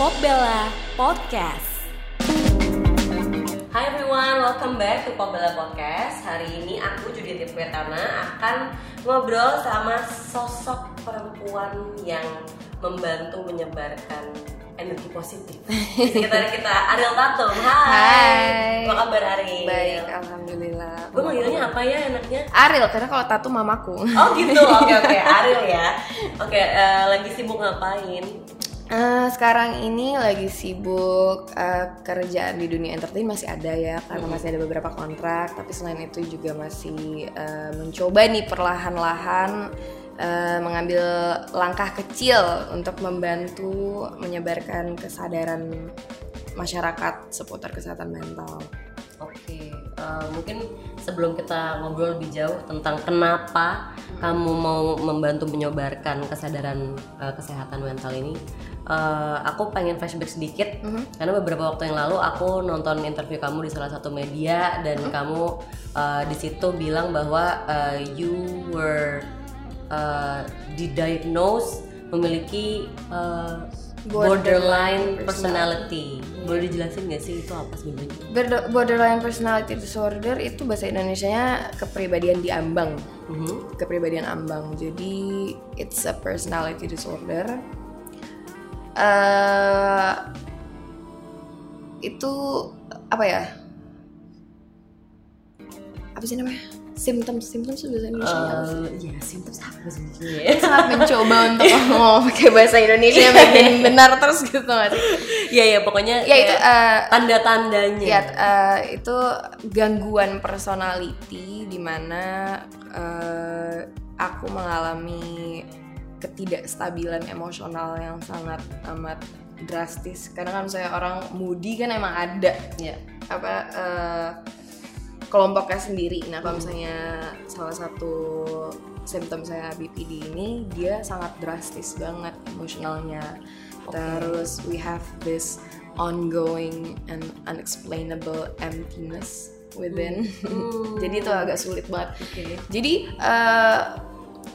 Pop Bella Podcast. Hai everyone, welcome back to Pop Bella Podcast. Hari ini aku Judith Tirvetana akan ngobrol sama sosok perempuan yang membantu menyebarkan energi positif. Sekitar kita Ariel Tatum. Hai. Hai. Apa kabar Ariel? Baik, alhamdulillah. Gue manggilnya apa ya enaknya? Ariel karena kalau tato mamaku. Oh gitu, oke oke Ariel ya. Oke, eh, lagi sibuk ngapain? Eh, sekarang ini lagi sibuk eh, kerjaan di dunia entertain masih ada ya karena masih ada beberapa kontrak. Tapi selain itu juga masih eh, mencoba nih perlahan-lahan eh, mengambil langkah kecil untuk membantu menyebarkan kesadaran masyarakat seputar kesehatan mental. Oke, eh, mungkin sebelum kita ngobrol lebih jauh tentang kenapa kamu mau membantu menyebarkan kesadaran eh, kesehatan mental ini, eh, aku pengen flashback sedikit karena beberapa waktu yang lalu aku nonton interview kamu di salah satu media dan kamu eh, di situ bilang bahwa eh, you were eh, didiagnose memiliki eh, borderline personality. Boleh dijelasin nggak sih itu apa sebenarnya? Border- Borderline personality disorder itu bahasa Indonesianya kepribadian diambang. Mhm. Kepribadian ambang. Jadi it's a personality disorder. Eh itu apa ya? Apa sih namanya? Symptoms, symptoms itu bahasa Indonesia? Eh, ya symptoms apa sebenarnya? sangat mencoba untuk ngomong pakai bahasa Indonesia yang bikin benar terus gitu sih? Iya ya pokoknya Ya itu kayak eh, tanda-tandanya. Ya, eh, itu gangguan personality di mana eh, aku mengalami ketidakstabilan emosional yang sangat amat drastis. Karena kan saya orang moody kan emang ada Ya. apa eh, kelompoknya sendiri. Nah, kalau misalnya salah satu simptom saya BPD ini dia sangat drastis banget emosionalnya. Terus we have this ongoing and unexplainable emptiness within. Jadi itu agak sulit banget. Oke. Jadi eh,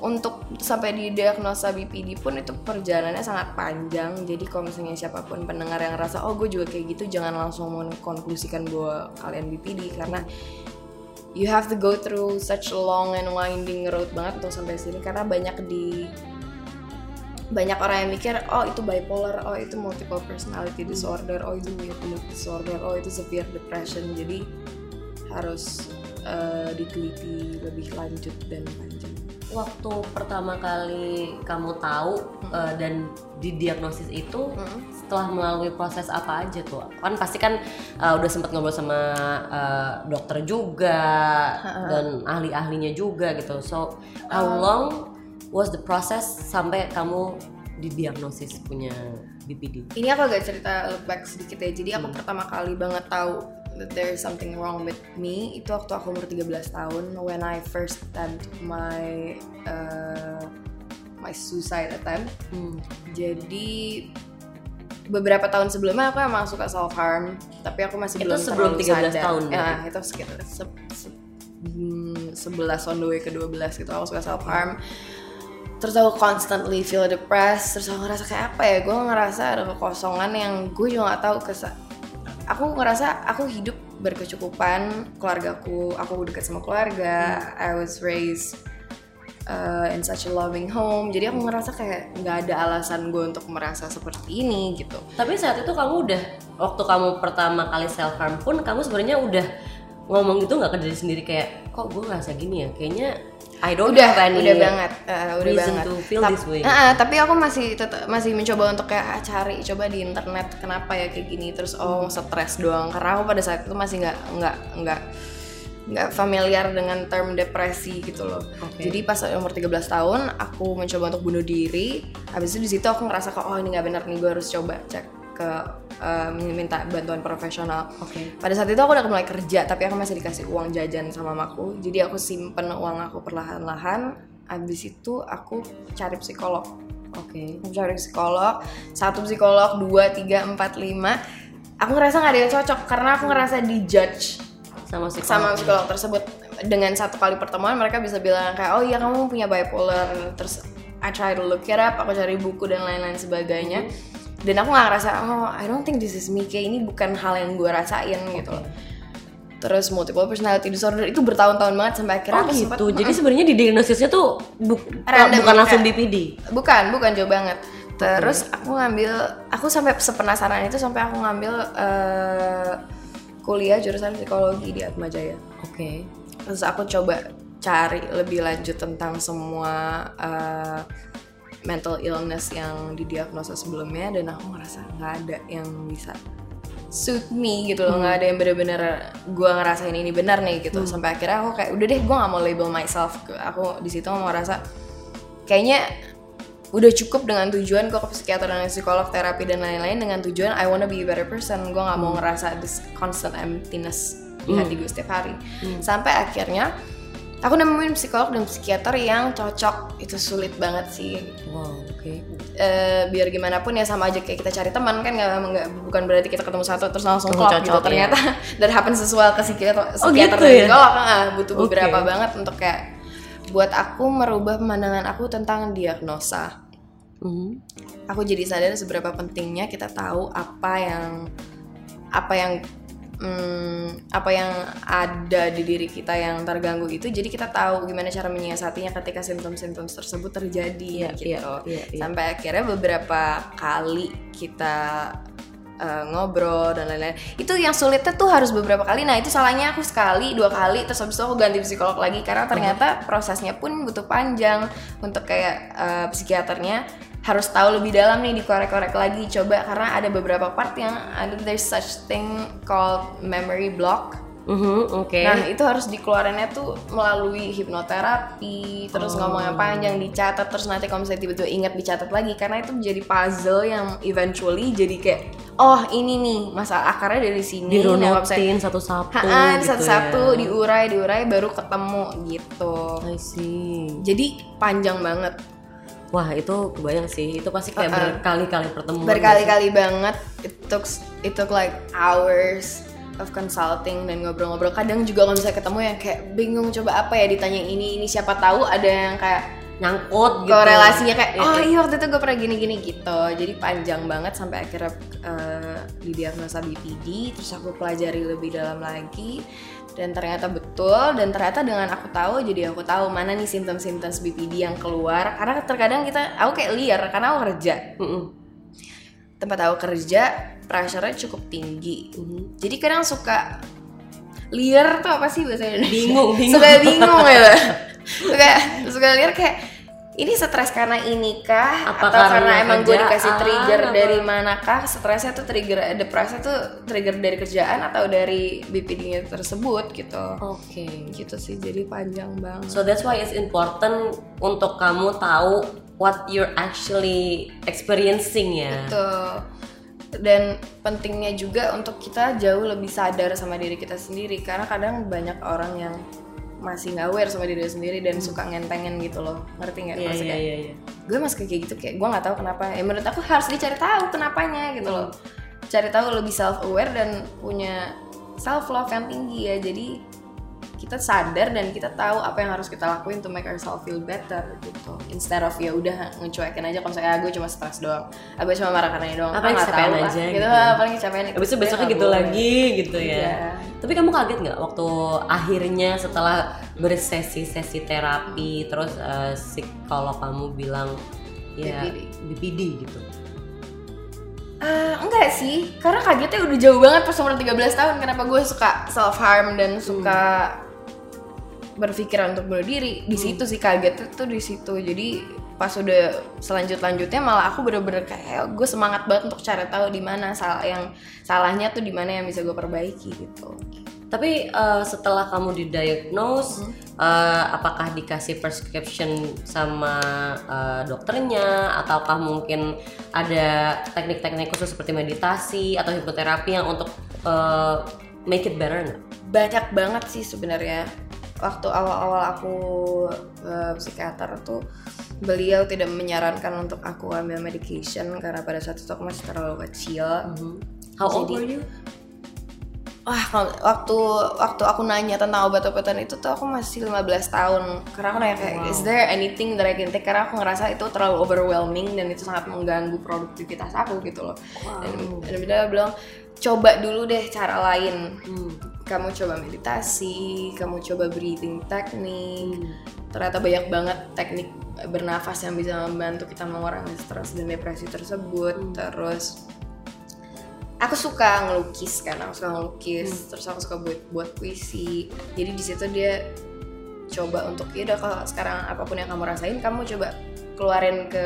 untuk sampai didiagnosa BPD pun itu perjalanannya sangat panjang. Jadi kalau misalnya siapa pun pendengar yang rasa oh gue juga kayak gitu, jangan langsung mengkonklusikan bahwa kalian BPD karena you have to go through such long and winding road banget untuk sampai sini karena banyak di banyak orang yang mikir oh itu bipolar, oh itu multiple personality disorder, oh itu mood disorder, oh itu severe depression. Jadi harus eh, diteliti lebih lanjut dan panjang. Waktu pertama kali kamu tahu eh, dan didiagnosis itu setelah melalui proses apa aja tuh? Kan pasti kan eh, udah sempat ngobrol sama eh, dokter juga dan ahli-ahlinya juga gitu. So how long was the process sampai kamu didiagnosis punya BPD? Ini aku agak cerita back sedikit ya. Jadi aku pertama kali banget tahu that there is something wrong with me itu waktu aku umur 13 tahun when I first attempt my uh, my suicide attempt. Hmm. Jadi beberapa tahun sebelumnya aku emang suka self harm, tapi aku masih Itu belum sebelum terlalu 13 sadar. tahun Ya, berarti? itu sekitar se- se- hmm, 11 on the way ke 12 gitu aku suka self harm. Terus aku constantly feel depressed, terus aku ngerasa kayak apa ya? Gue ngerasa ada kekosongan yang gue juga nggak tahu aku ngerasa aku hidup berkecukupan keluargaku. Aku dekat sama keluarga. I was raised uh, in such a loving home. Jadi aku ngerasa kayak nggak ada alasan gue untuk merasa seperti ini gitu. Tapi saat itu kamu udah waktu kamu pertama kali self harm pun kamu sebenarnya udah ngomong gitu nggak ke diri sendiri kayak kok gue ngerasa gini ya? Kayaknya I don't udah have any udah banget uh, udah reason banget to feel Tap- this way. Uh, tapi aku masih tetap masih mencoba untuk kayak cari coba di internet kenapa ya kayak gini terus oh stres doang karena aku pada saat itu masih nggak nggak nggak nggak familiar dengan term depresi gitu loh. Oke. Jadi pas umur 13 tahun aku mencoba untuk bunuh diri. Habis itu di situ aku ngerasa kok oh ini nggak benar nih gue harus coba cek ke uh, minta bantuan profesional. Oke. Pada saat itu aku udah mulai kerja, tapi aku masih dikasih uang jajan sama mamaku. Jadi aku simpen uang aku perlahan-lahan. Abis itu aku cari psikolog. Oke. Aku cari psikolog, satu psikolog, dua, tiga, empat, lima. Aku ngerasa nggak ada yang cocok karena aku ngerasa dijudge Sama psikolog. sama psikolog tersebut. Dengan satu kali pertemuan mereka bisa bilang kayak oh iya kamu punya bipolar. Terus I try to look it up, aku cari buku dan lain-lain sebagainya. Dan aku nggak ngerasa oh I don't think this is me. Kayak ini bukan hal yang gue rasain gitu loh. Terus multiple personality disorder itu bertahun-tahun banget sampai akhirnya Oh aku gitu. Jadi sebenarnya di diagnosisnya tuh bu- Random, bukan langsung BPD. bukan bukan jauh banget. Terus aku ngambil aku sampai sepenasaran itu sampai aku ngambil eh, kuliah jurusan psikologi di Atma Jaya. Oke. terus aku coba cari lebih lanjut tentang semua eh, mental illness yang didiagnosa sebelumnya dan aku ngerasa nggak ada yang bisa suit me gitu loh nggak ada yang bener-bener gue ngerasain ini benar nih gitu. Sampai akhirnya aku kayak udah deh gue nggak mau label myself. Aku di situ mau ngerasa kayaknya udah cukup dengan tujuan gue ke psikiater dan psikolog terapi dan lain-lain dengan tujuan I wanna be a better person. Gue nggak mau ngerasa this constant emptiness di hati gue setiap hari. Sampai akhirnya aku nemuin psikolog dan psikiater yang cocok. Itu sulit banget sih. Wow, oke. Eh, biar gimana pun ya sama aja kayak kita cari teman kan nggak nggak bukan berarti kita ketemu satu terus langsung klop cocok, gitu. ternyata dan happen sesuai ke psikiater Oh, psikiater gitu dan ya? psikolog. Butuh beberapa banget untuk kayak buat aku merubah pemandangan aku tentang diagnosa. Mhm. aku jadi sadar seberapa pentingnya kita tahu apa yang apa yang hmm, apa yang ada di diri kita yang terganggu itu jadi kita tahu gimana cara menyiasatinya ketika simptom-simptom tersebut terjadi Iya, gitu. iya, iya. sampai akhirnya beberapa kali kita uh, ngobrol dan lain-lain. Itu yang sulitnya tuh harus beberapa kali. Nah itu salahnya aku sekali dua kali terus habis itu aku ganti psikolog lagi. Karena ternyata prosesnya pun butuh panjang untuk kayak uh, psikiaternya harus tahu lebih dalam nih dikorek-korek lagi coba karena ada beberapa part yang ada there's such thing called memory block Mhm, Oke. Nah itu harus dikeluarinnya tuh melalui hipnoterapi, terus ngomong yang panjang dicatat, terus nanti kalau misalnya tiba-tiba ingat dicatat lagi, karena itu menjadi puzzle yang eventually jadi kayak, oh ini nih masalah akarnya dari sini. Nah, Dirunutin satu-satu. Ha-ha, gitu satu-satu ya. diurai, diurai baru ketemu gitu. I see. Jadi panjang banget, Wah itu kebayang sih. Itu pasti kayak Uh-uh. berkali-kali pertemuan. berkali-kali banget. It took it took like hours of consulting dan ngobrol-ngobrol. Kadang juga kalau misalnya ketemu yang kayak bingung coba apa ya ditanya ini ini siapa tahu ada yang kayak nyangkut gitu. korelasinya kayak Iya, oh iya. iya waktu itu gue pernah gini-gini gitu. Jadi panjang banget sampai akhirnya eh, didiagnosa BPD. Terus aku pelajari lebih dalam lagi dan ternyata betul dan ternyata dengan aku tahu jadi aku tahu mana nih simptom-simptom BPD yang keluar. Karena terkadang kita aku kayak liar karena aku kerja. Tempat aku kerja pressure-nya cukup tinggi. Jadi kadang suka liar tuh apa sih bahasa Indonesia? Bingung, bingung. suka bingung. ya suka suka liar kayak ini stres karena ini kah Apa atau karena, karena emang gue dikasih trigger apa? dari manakah stresnya tuh trigger depresi tuh trigger dari kerjaan atau dari BPD-nya tersebut gitu Oke. gitu sih jadi panjang banget So that's why it's important untuk kamu tahu what you're actually experiencing ya. Gitu. Dan pentingnya juga untuk kita jauh lebih sadar sama diri kita sendiri karena kadang banyak orang yang masih nggak aware sama diri sendiri dan suka ngentengin gitu loh. Ngerti nggak Iya maksudnya? iya iya. iya. gue masih kayak gitu kayak gue nggak tahu kenapa. Ya menurut aku harus dicari tahu kenapanya gitu loh. Cari tahu lebih self aware dan punya self love yang tinggi ya. Jadi kita sadar dan kita tahu apa yang harus kita lakuin to make ourselves feel better gitu instead of ya udah ngecuekin aja kalau misalnya ah, gue cuma stres doang ah, gue cuma marah karena ini doang Apa Ah, yang nggak kecapean tahu lah, aja gitu, gitu. ah, paling kecapean Habis itu besoknya Nggak gitu boleh. lagi gitu ya. Iya. Tapi kamu kaget nggak waktu akhirnya setelah bersesi-sesi terapi terus eh, psikolog kamu bilang ya BPD. BPD gitu. Ah, enggak sih, karena kagetnya udah jauh banget pas umur 13 tahun Kenapa gue suka self harm dan suka berpikiran untuk bunuh diri. Di situ sih kagetnya tuh di situ. Jadi pas udah selanjut lanjutnya malah aku bener-bener kayak gue semangat banget untuk cari tahu di mana salah yang salahnya tuh di mana yang bisa gue perbaiki gitu. Tapi eh, setelah kamu didiagnose, Hmm. eh, apakah dikasih prescription sama eh, dokternya, ataukah mungkin ada teknik-teknik khusus seperti meditasi atau hipnoterapi yang untuk eh, make it better nggak? banyak banget sih sebenarnya waktu awal-awal aku ke psikiater tuh beliau tidak menyarankan untuk aku ambil medication karena pada saat itu aku masih terlalu kecil How old were you? Wah, waktu waktu aku nanya tentang obat-obatan itu tuh aku masih 15 tahun. Karena aku nanya kayak, is there anything that I can take? Karena aku ngerasa itu terlalu overwhelming dan itu sangat mengganggu produktivitas aku gitu loh. Dan, dan dia bilang, coba dulu deh cara lain. Kamu coba meditasi, kamu coba breathing technique. Ternyata banyak banget teknik bernafas yang bisa membantu kita mengurangi stres dan depresi tersebut. Terus aku suka ngelukis kan aku suka ngelukis terus aku suka buat buat puisi jadi di situ dia coba untuk ya udah kalau sekarang apa pun yang kamu rasain kamu coba keluarin ke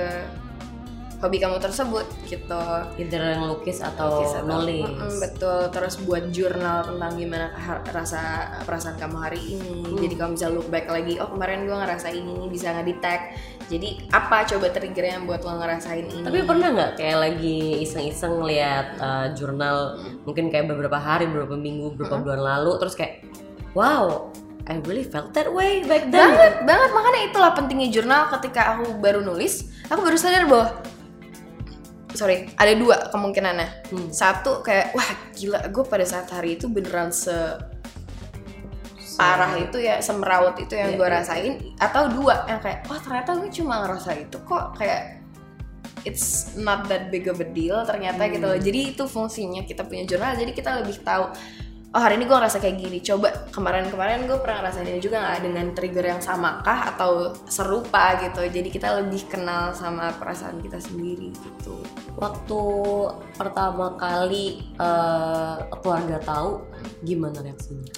hobi kamu tersebut gitu. Either ngelukis atau Lukis atau- nulis. Mm-mm, betul. Terus buat jurnal tentang gimana rasa perasaan kamu hari ini. Hmm. jadi kamu bisa look back lagi oh kemarin gue ngerasa ini bisa nge-detect. Jadi apa coba triggernya yang buat lo ngerasain ini? Tapi pernah nggak kayak lagi iseng-iseng lihat uh, jurnal mungkin kayak beberapa hari beberapa minggu beberapa bulan lalu terus kayak wow I really felt that way back then. Banget banget. Makanya itulah pentingnya jurnal. Ketika aku baru nulis aku baru sadar bahwa sorry ada dua kemungkinannya Hmm. satu kayak wah gila gue pada saat hari itu beneran se parah itu ya semrawut itu yang Iya, gue iya. rasain atau dua yang kayak wah ternyata gue cuma ngerasa itu kok kayak it's not that big of a deal ternyata gitu Hmm. loh jadi itu fungsinya kita punya jurnal jadi kita lebih tahu oh hari ini gue ngerasa kayak gini. Coba kemarin-kemarin gue pernah ngerasain ini juga nggak? Dengan trigger yang sama kah? Atau serupa gitu? Jadi kita lebih kenal sama perasaan kita sendiri gitu. Waktu pertama kali uh, keluarga tahu gimana reaksinya?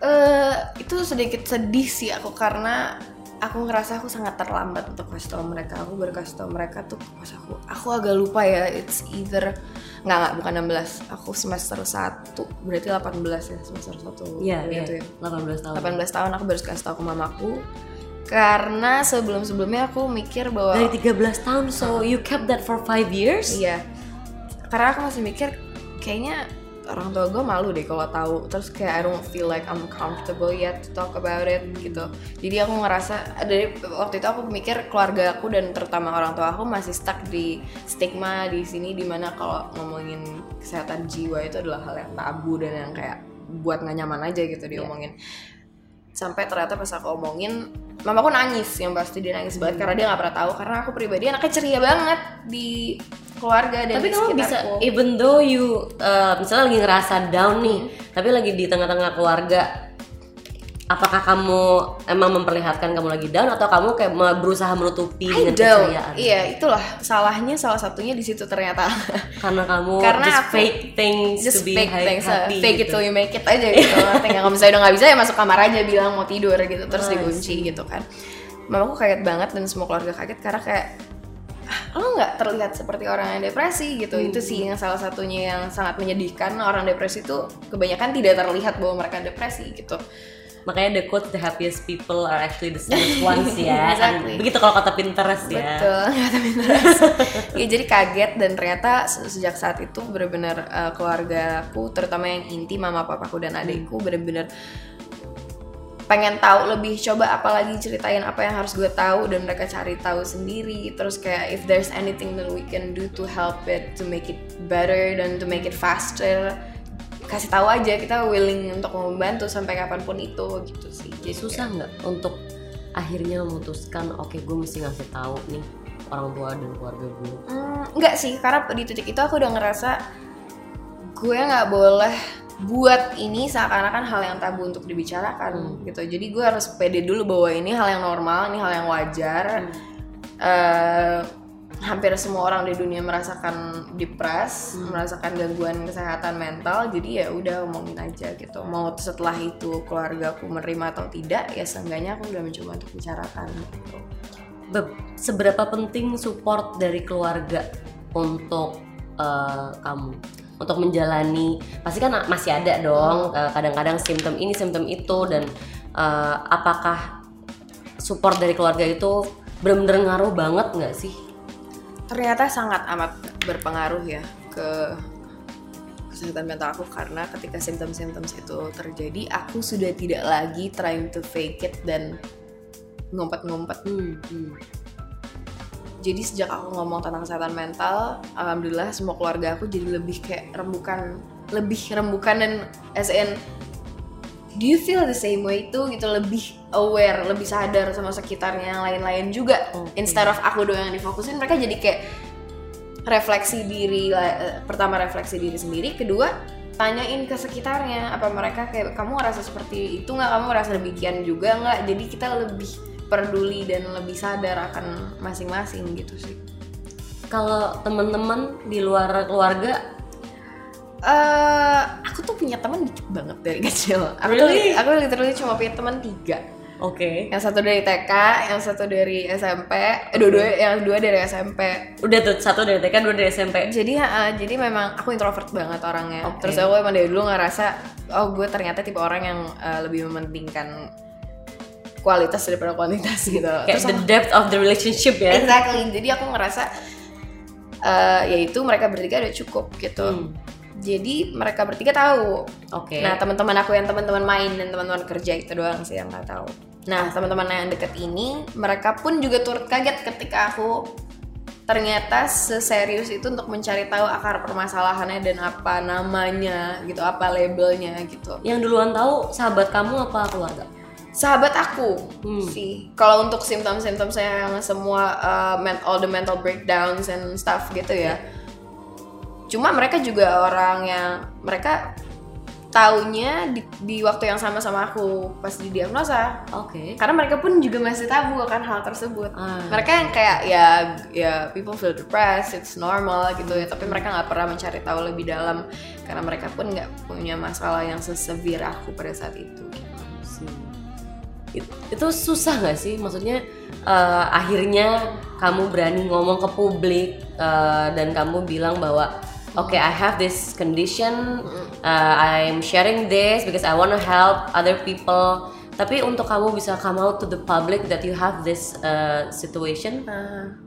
Eh itu sedikit sedih sih aku karena aku ngerasa aku sangat terlambat untuk kasih tau mereka. Aku baru kasih tau mereka tuh pas aku aku agak lupa ya. It's either nggak nggak bukan 16 aku semester 1 berarti 18 ya semester 1 iya gitu iya 18 tahun. 18 tahun aku baru kasih tau ke mamaku. Karena sebelum sebelumnya aku mikir bahwa dari 13 tahun so you kept that for 5 years? Iya. Karena aku masih mikir kayaknya orang tua gue malu deh kalau tahu. Terus kayak I don't feel like I'm comfortable yet to talk about it gitu. Jadi aku ngerasa dari waktu itu aku mikir keluarga aku dan terutama orang tua aku masih stuck di stigma di sini di mana kalau ngomongin kesehatan jiwa itu adalah hal yang tabu dan yang kayak buat nggak nyaman aja gitu diomongin. Sampai ternyata pas aku omongin mamaku nangis yang pasti dia nangis banget karena dia nggak pernah tahu karena aku pribadi anaknya ceria banget di keluarga dan tapi di kamu bisa even though you uh, misalnya lagi ngerasa down nih tapi lagi di tengah-tengah keluarga apakah kamu emang memperlihatkan kamu lagi down atau kamu kayak berusaha menutupi I dengan don't. keceriaan Iya, itulah salahnya salah satunya di situ ternyata. karena kamu Karena just aku- fake things Just to be fake things, happy fake it gitu. till you make it aja gitu. Ngerti nggak? Kalau misalnya udah nggak bisa ya masuk kamar aja bilang mau tidur gitu, terus Oh, I dikunci gitu kan. Mamaku kaget banget dan semua keluarga kaget karena kayak "Ah, lo nggak terlihat seperti orang yang depresi gitu Hmm. itu sih yang salah satunya yang sangat menyedihkan orang depresi itu kebanyakan tidak terlihat bahwa mereka depresi gitu makanya the quote the happiest people are actually the saddest ones ya Kan Exactly. begitu kalau kata Pinterest ya Betul, kata Pinterest. ya jadi kaget dan ternyata se- sejak saat itu benar-benar uh, keluargaku, terutama yang inti mama papaku dan adikku benar-benar pengen tahu lebih coba apalagi ceritain apa yang harus gue tahu dan mereka cari tahu sendiri terus kayak if there's anything that we can do to help it to make it better dan to make it faster kasih tahu aja kita willing untuk membantu sampai kapan pun itu gitu sih jadi susah nggak untuk akhirnya memutuskan oke gue mesti ngasih tahu nih orang tua dan keluarga gue Hmm, enggak sih, karena di titik itu aku udah ngerasa gue nggak boleh buat ini seakan-akan hal yang tabu untuk dibicarakan gitu. Jadi gue harus pede dulu bahwa ini hal yang normal, ini hal yang wajar. Eh, hampir semua orang di dunia merasakan depres, merasakan gangguan kesehatan mental. Jadi ya udah omongin aja gitu. Mau setelah itu keluarga aku menerima atau tidak, ya seenggaknya aku udah mencoba untuk bicarakan gitu. Be- seberapa penting support dari keluarga untuk eh, kamu untuk menjalani pasti kan masih ada dong eh, kadang-kadang simptom ini simptom itu dan eh, apakah support dari keluarga itu bener-bener ngaruh banget nggak sih ternyata sangat amat berpengaruh ya ke kesehatan mental aku karena ketika simptom-simptom itu terjadi aku sudah tidak lagi trying to fake it dan ngumpet-ngumpet hmm, hmm. jadi sejak aku ngomong tentang kesehatan mental alhamdulillah semua keluarga aku jadi lebih kayak rembukan lebih rembukan dan as in do you feel the same way itu gitu lebih aware lebih sadar sama sekitarnya yang lain-lain juga. Oke. instead of aku doang yang difokusin mereka jadi kayak refleksi diri eh, pertama refleksi diri sendiri kedua tanyain ke sekitarnya apa mereka kayak kamu ngerasa seperti itu nggak? Kamu ngerasa demikian juga nggak? Jadi kita lebih peduli dan lebih sadar akan masing-masing gitu sih. Kalau teman-teman di luar keluarga, eh aku tuh punya teman dikit banget dari kecil aku Really? tuh aku literally cuma punya teman tiga oke. yang satu dari TK yang satu dari SMP eh, dua-dua yang dua dari SMP Udah tuh satu dari TK, dua dari SMP. jadi ha, jadi memang aku introvert banget orangnya Oke. terus aku emang dari dulu ngerasa oh gue ternyata tipe orang yang eh, lebih mementingkan kualitas daripada kuantitas gitu Kayak terus the aku, depth of the relationship ya. exactly jadi aku ngerasa eh yaitu mereka bertiga udah cukup gitu Hmm. Jadi mereka bertiga tahu Oke. Nah teman-teman aku yang teman-teman main dan teman-teman kerja itu doang sih yang nggak tahu. Nah teman-teman yang deket ini mereka pun juga turut kaget ketika aku ternyata seserius itu untuk mencari tahu akar permasalahannya dan apa namanya gitu, apa labelnya gitu. Yang duluan tahu sahabat kamu apa keluarga? Sahabat aku Hmm. sih. Kalau untuk simptom-simptom saya yang semua uh, all the mental breakdowns and stuff gitu ya. Cuma mereka juga orang yang mereka taunya di, di waktu yang sama sama aku pas didiagnosa Oke. karena mereka pun juga masih tabu akan hal tersebut Ah. mereka yang kayak ya ya people feel depressed it's normal gitu ya tapi mereka nggak pernah mencari tahu lebih dalam karena mereka pun nggak punya masalah yang sesevere aku pada saat itu. It- itu susah nggak sih maksudnya eh, akhirnya kamu berani ngomong ke publik eh, dan kamu bilang bahwa oke I have this condition. Uh, I'm sharing this because I want to help other people. Tapi untuk kamu bisa come out to the public that you have this uh, situation?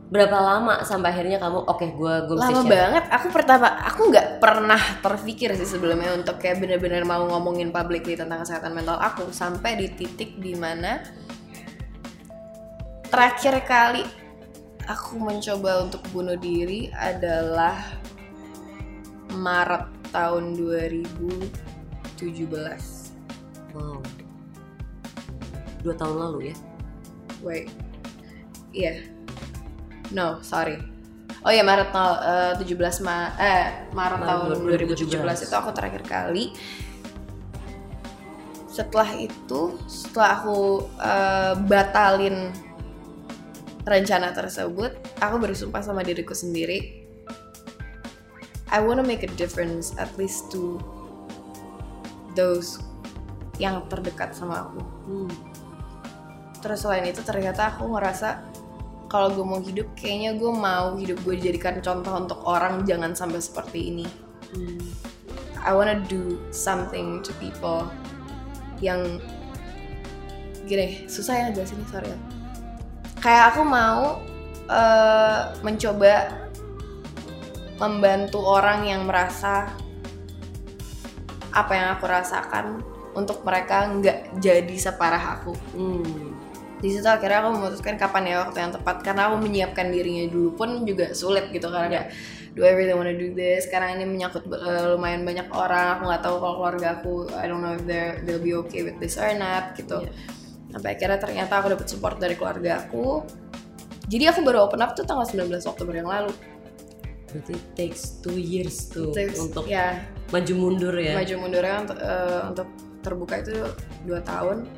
Berapa lama sampai akhirnya kamu oke gue gue bisa lama share? banget. Aku pertama aku nggak pernah terpikir sih sebelumnya untuk kayak bener-bener mau ngomongin publicly tentang kesehatan mental aku sampai di titik di mana terakhir kali aku mencoba untuk bunuh diri adalah Maret tahun 2017 wow. Dua tahun lalu ya? Wait. Iya. No sorry. Oh ya Maret no, eh, 17 ma eh Maret, Maret tahun 2017. 2017 itu aku terakhir kali. Setelah itu setelah aku eh, batalin rencana tersebut aku bersumpah sama diriku sendiri I wanna make a difference at least to those yang terdekat sama aku Hmm. Terus selain itu ternyata aku ngerasa kalau gue mau hidup kayaknya gue mau hidup gue dijadikan contoh untuk orang jangan sampai seperti ini. Hmm. I wanna do something to people yang gini susah ya jelasinnya sorry ya. Kayak aku mau eh, mencoba membantu orang yang merasa apa yang aku rasakan untuk mereka nggak jadi separah aku. Hmm. di situ akhirnya aku memutuskan kapan ya waktu yang tepat karena aku menyiapkan dirinya dulu pun juga sulit gitu karena kayak do I really wanna do this? Sekarang ini menyangkut uh, lumayan banyak orang aku nggak tahu kalau keluarga aku I don't know if they'll be okay with this or not gitu. Iya. sampai akhirnya ternyata aku dapat support dari keluarga aku. Jadi aku baru open up tuh tanggal 19 Oktober yang lalu Berarti takes two years tuh Terus, untuk ya. maju mundur ya. maju mundurnya untuk, eh, untuk terbuka itu dua tahun.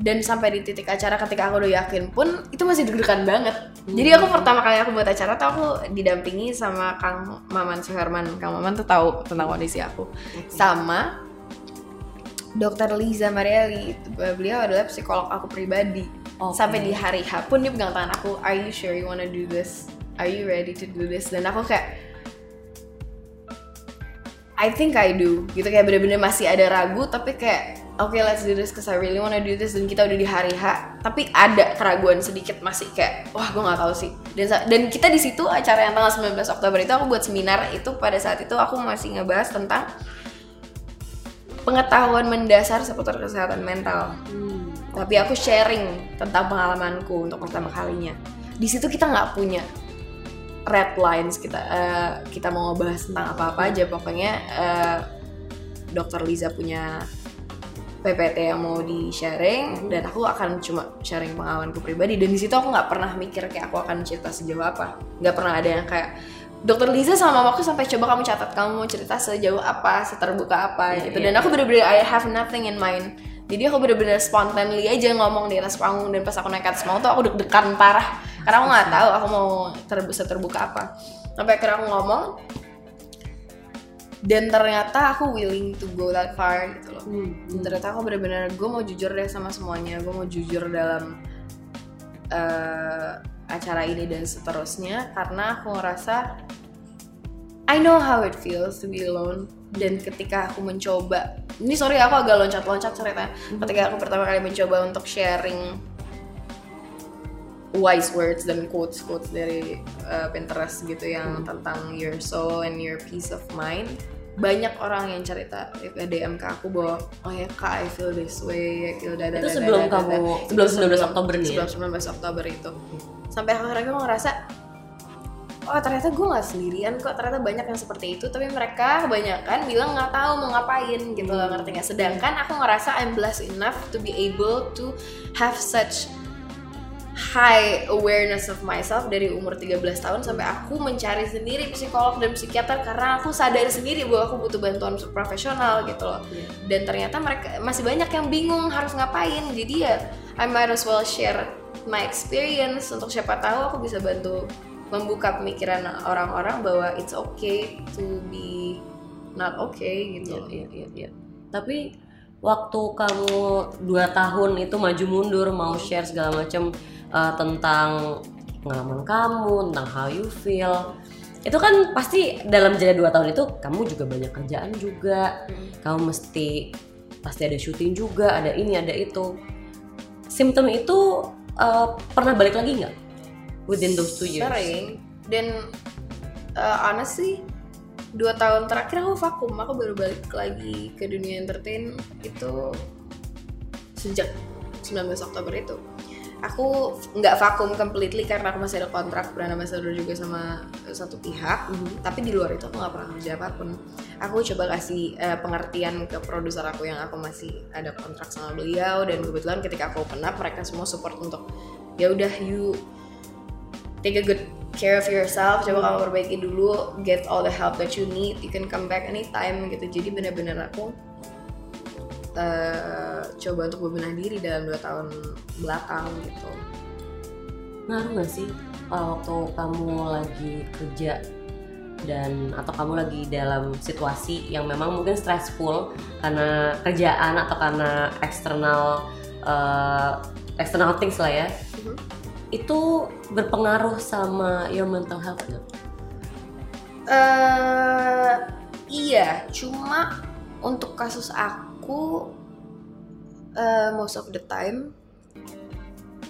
Dan sampai di titik acara ketika aku udah yakin pun itu masih deg-degan banget. Jadi aku pertama kali aku buat acara tuh aku didampingi sama Kang Maman Suherman Kang Maman tuh tahu tentang kondisi aku. Sama Dokter Liza Marieli beliau adalah psikolog aku pribadi. Oke. sampai di hari H pun dia pegang tangan aku are you sure you wanna do this are you ready to do this? Dan aku kayak I think I do. Gitu kayak bener-bener masih ada ragu tapi kayak oke let's do this cause I really wanna do this. Dan kita udah di hari H tapi ada keraguan sedikit masih kayak wah gue nggak tahu sih. Dan dan kita di situ acara yang tanggal 19 Oktober itu aku buat seminar itu pada saat itu aku masih ngebahas tentang pengetahuan mendasar seputar kesehatan mental. Hmm. tapi aku sharing tentang pengalamanku untuk pertama kalinya. Di situ kita nggak punya red lines kita eh, kita mau ngebahas tentang apa-apa aja. Pokoknya eh, dokter Liza punya PPT yang mau di sharing dan aku akan cuma sharing pengalamanku pribadi. Dan di situ aku nggak pernah mikir kayak aku akan cerita sejauh apa. Nggak pernah ada yang kayak dokter Liza sama mamaku sampai coba kamu catat kamu mau cerita sejauh apa seterbuka apa Iya, gitu iya, dan aku bener-bener I have nothing in mind jadi aku bener-bener spontanely aja ngomong di atas panggung dan pas aku naik ke atas panggung tuh aku deg-degan parah. Karena aku nggak tahu aku mau terbuka terbuka apa. Sampai akhirnya aku ngomong dan ternyata aku willing to go that far gitu loh. Dan ternyata aku bener-bener gue mau jujur deh sama semuanya. Gue mau jujur dalam eh, acara ini dan seterusnya. Karena aku ngerasa I know how it feels to be alone dan ketika aku mencoba ini sorry aku agak loncat-loncat ceritanya ketika aku pertama kali mencoba untuk sharing wise words dan quotes quotes dari uh, Pinterest gitu yang tentang your soul and your peace of mind banyak orang yang cerita eh, DM ke aku bahwa oh ya kak I feel this way I feel Itu sebelum kamu- da." sebelum Itu 19 Oktober nih ya? sebelum 19 Oktober itu sampai akhirnya gue ngerasa oh ternyata gue nggak sendirian kok ternyata banyak yang seperti itu. Tapi mereka kebanyakan bilang nggak tahu mau ngapain gitu loh ngerti nggak? Sedangkan aku ngerasa I'm blessed enough to be able to have such high awareness of myself dari umur 13 tahun sampai aku mencari sendiri psikolog dan psikiater karena aku sadar sendiri bahwa aku butuh bantuan profesional gitu loh. Dan ternyata mereka masih banyak yang bingung harus ngapain. Jadi ya I might as well share my experience. Untuk siapa tahu aku bisa bantu membuka pemikiran orang-orang bahwa it's okay to be not okay gitu Iya, iya, iya, iya. Tapi waktu kamu dua tahun itu maju mundur mau share segala macam eh, tentang pengalaman kamu, tentang how you feel, itu kan pasti dalam jeda dua tahun itu kamu juga banyak kerjaan juga, kamu mesti pasti ada syuting juga, ada ini ada itu. Simptom itu eh, pernah balik lagi nggak within those two years? sering. Dan uh, honestly dua tahun terakhir aku vakum. Aku baru balik lagi ke dunia entertain itu sejak 19 Oktober itu. Aku nggak vakum completely karena aku masih ada kontrak brand ambassador juga sama satu pihak. Tapi di luar itu aku nggak pernah kerja apa pun. Aku coba kasih eh, pengertian ke produser aku yang aku masih ada kontrak sama beliau. Dan kebetulan ketika aku open up mereka semua support untuk ya udah you take a good care of yourself coba kamu perbaiki dulu get all the help that you need you can come back anytime gitu. Jadi benar-benar aku eh, coba untuk bebenah diri dalam dua tahun belakang gitu. Ngaruh nggak sih uh, waktu kamu lagi kerja dan atau kamu lagi dalam situasi yang memang mungkin stressful karena kerjaan atau karena eksternal uh, external things lah ya? Mhm. itu berpengaruh sama your mental health eh iya cuma untuk kasus aku eh, most of the time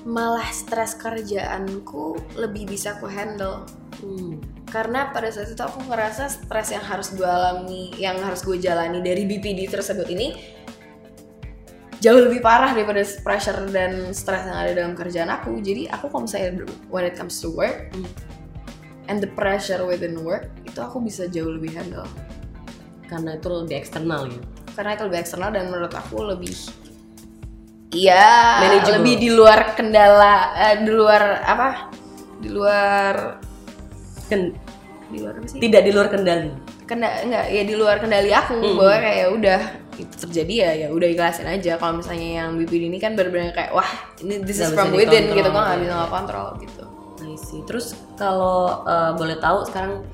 malah stres kerjaanku lebih bisa aku handle Hmm. karena pada saat itu aku ngerasa stres yang harus gue alami yang harus gue jalani dari BPD tersebut ini jauh lebih parah daripada pressure dan stres yang ada dalam kerjaan aku. Jadi aku kalau misalnya when it comes to work and the pressure within work itu aku bisa jauh lebih handle. Karena itu lebih eksternal gitu karena itu lebih eksternal dan menurut aku lebih iya lebih di luar kendala eh, di luar apa? Di luar Ken- di luar apa sih? tidak di luar kendali. Kena enggak ya di luar kendali aku Hmm. bahwa kayak ya udah itu terjadi ya ya udah ikhlasin aja. Kalau misalnya yang BPD ini kan benar-benar kayak wah ini this is from within gitu. Gua nggak bisa nggak kontrol gitu. I see. Terus kalau uh, boleh tahu sekarang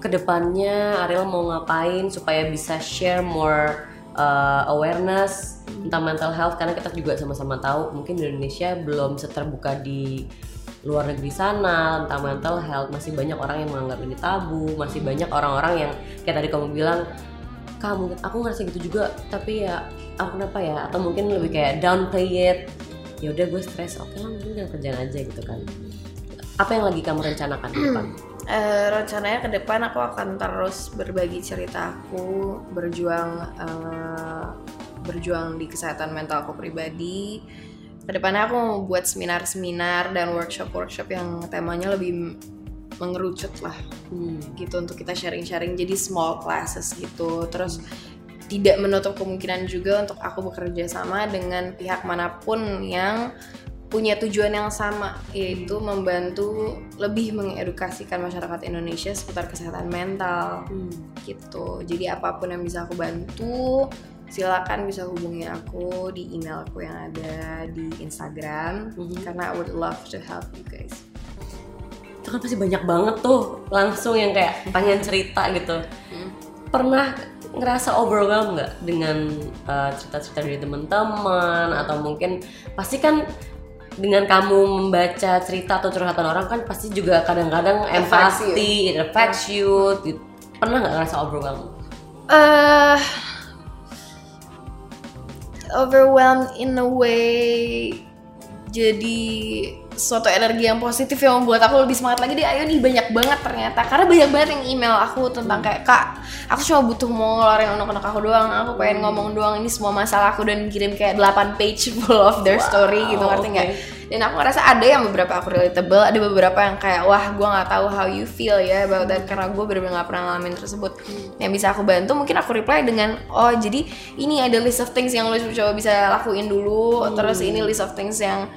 ke depannya Ariel mau ngapain supaya bisa share more uh, awareness tentang mental health? Karena kita juga sama-sama tahu mungkin di Indonesia belum seterbuka di luar negeri sana tentang mental health. Masih banyak orang yang menganggap ini tabu. Masih banyak orang-orang yang kayak tadi kamu bilang kamu aku ngerasa gitu juga tapi ya aku kenapa ya? Atau mungkin lebih kayak downplay it. Ya udah gue stres. Oke lah mungkin jangan kerjaan aja gitu kan. Apa yang lagi kamu rencanakan ke depan? Eh, rencananya ke depan aku akan terus berbagi cerita aku berjuang eh, berjuang di kesehatan mental aku pribadi. Ke depannya aku mau buat seminar-seminar dan workshop-workshop yang temanya lebih mengerucut lah. Hmm. gitu untuk kita sharing-sharing. Jadi small classes gitu. Terus tidak menutup kemungkinan juga untuk aku bekerja sama dengan pihak mana pun yang punya tujuan yang sama yaitu membantu lebih mengedukasikan masyarakat Indonesia seputar kesehatan mental. Hmm. gitu. Jadi apa pun yang bisa aku bantu silakan bisa hubungi aku di email aku yang ada di Instagram. Mhm. karena I would love to help you guys Itu kan pasti banyak banget tuh langsung yang kayak pengen cerita gitu. Hmm. Pernah ngerasa overwhelmed nggak dengan uh, cerita-cerita dari teman-teman atau mungkin pasti kan dengan kamu membaca cerita atau curhatan orang kan pasti juga kadang-kadang empati, it affects you. gitu. Pernah nggak ngerasa overwhelmed? eh overwhelmed in a way jadi suatu energi yang positif yang membuat aku lebih semangat lagi deh. Ayo nih banyak banget ternyata. Karena banyak banget yang email aku tentang kayak kak aku cuma butuh mau ngeluarin unek-unek aku doang. Aku pengen ngomong doang. Ini semua masalah aku. Dan kirim kayak 8 page full of their story gitu ngerti nggak? dan aku ngerasa ada yang beberapa aku relatable ada beberapa yang kayak wah gue nggak tahu how you feel ya about that. Karena gue bener-bener nggak pernah ngalamin tersebut. Yang bisa aku bantu mungkin aku reply dengan oh jadi ini ada list of things yang lo coba bisa lakuin dulu. Terus ini list of things yang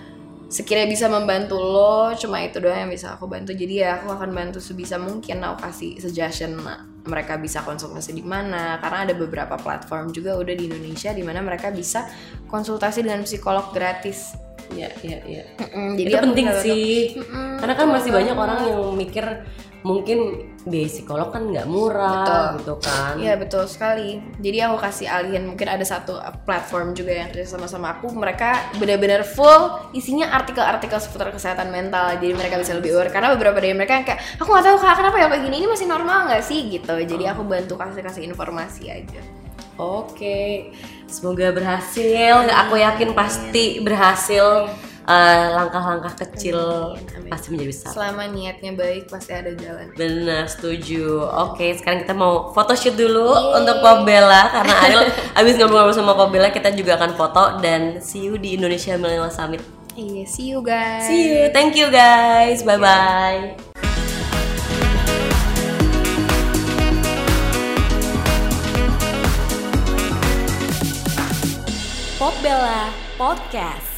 sekiranya bisa membantu lo cuma itu doang yang bisa aku bantu. Jadi ya aku akan bantu sebisa mungkin. Aku kasih suggestion mereka bisa konsultasi di mana. Karena ada beberapa platform juga udah di Indonesia di mana mereka bisa konsultasi dengan psikolog gratis. Iya, iya, iya. Mm-mm, jadi itu penting sih. Mm-mm, karena kan masih banyak orang yang mikir mungkin biaya psikolog kan nggak murah Betul. gitu kan Iya betul sekali. Jadi aku kasih alien mungkin ada satu platform juga yang kerja sama sama aku. Mereka benar-benar full isinya artikel-artikel seputar kesehatan mental. Jadi mereka bisa lebih aware. Karena beberapa dari mereka yang kayak aku nggak tahu kak kenapa ya kayak gini ini masih normal nggak sih gitu. Jadi aku bantu kasih kasih informasi aja. oke semoga berhasil aku yakin pasti berhasil Eh, langkah-langkah kecil Amin. pasti menjadi besar Selama niatnya baik pasti ada jalan. Benar, setuju. Oke, sekarang kita mau photoshoot dulu untuk Pop Bella karena Ariel abis ngobrol-ngobrol sama Pop Bella kita juga akan foto dan see you di Indonesia Millennial Summit. Iya, see you guys. See you, thank you guys, bye bye. Pop Bella Podcast.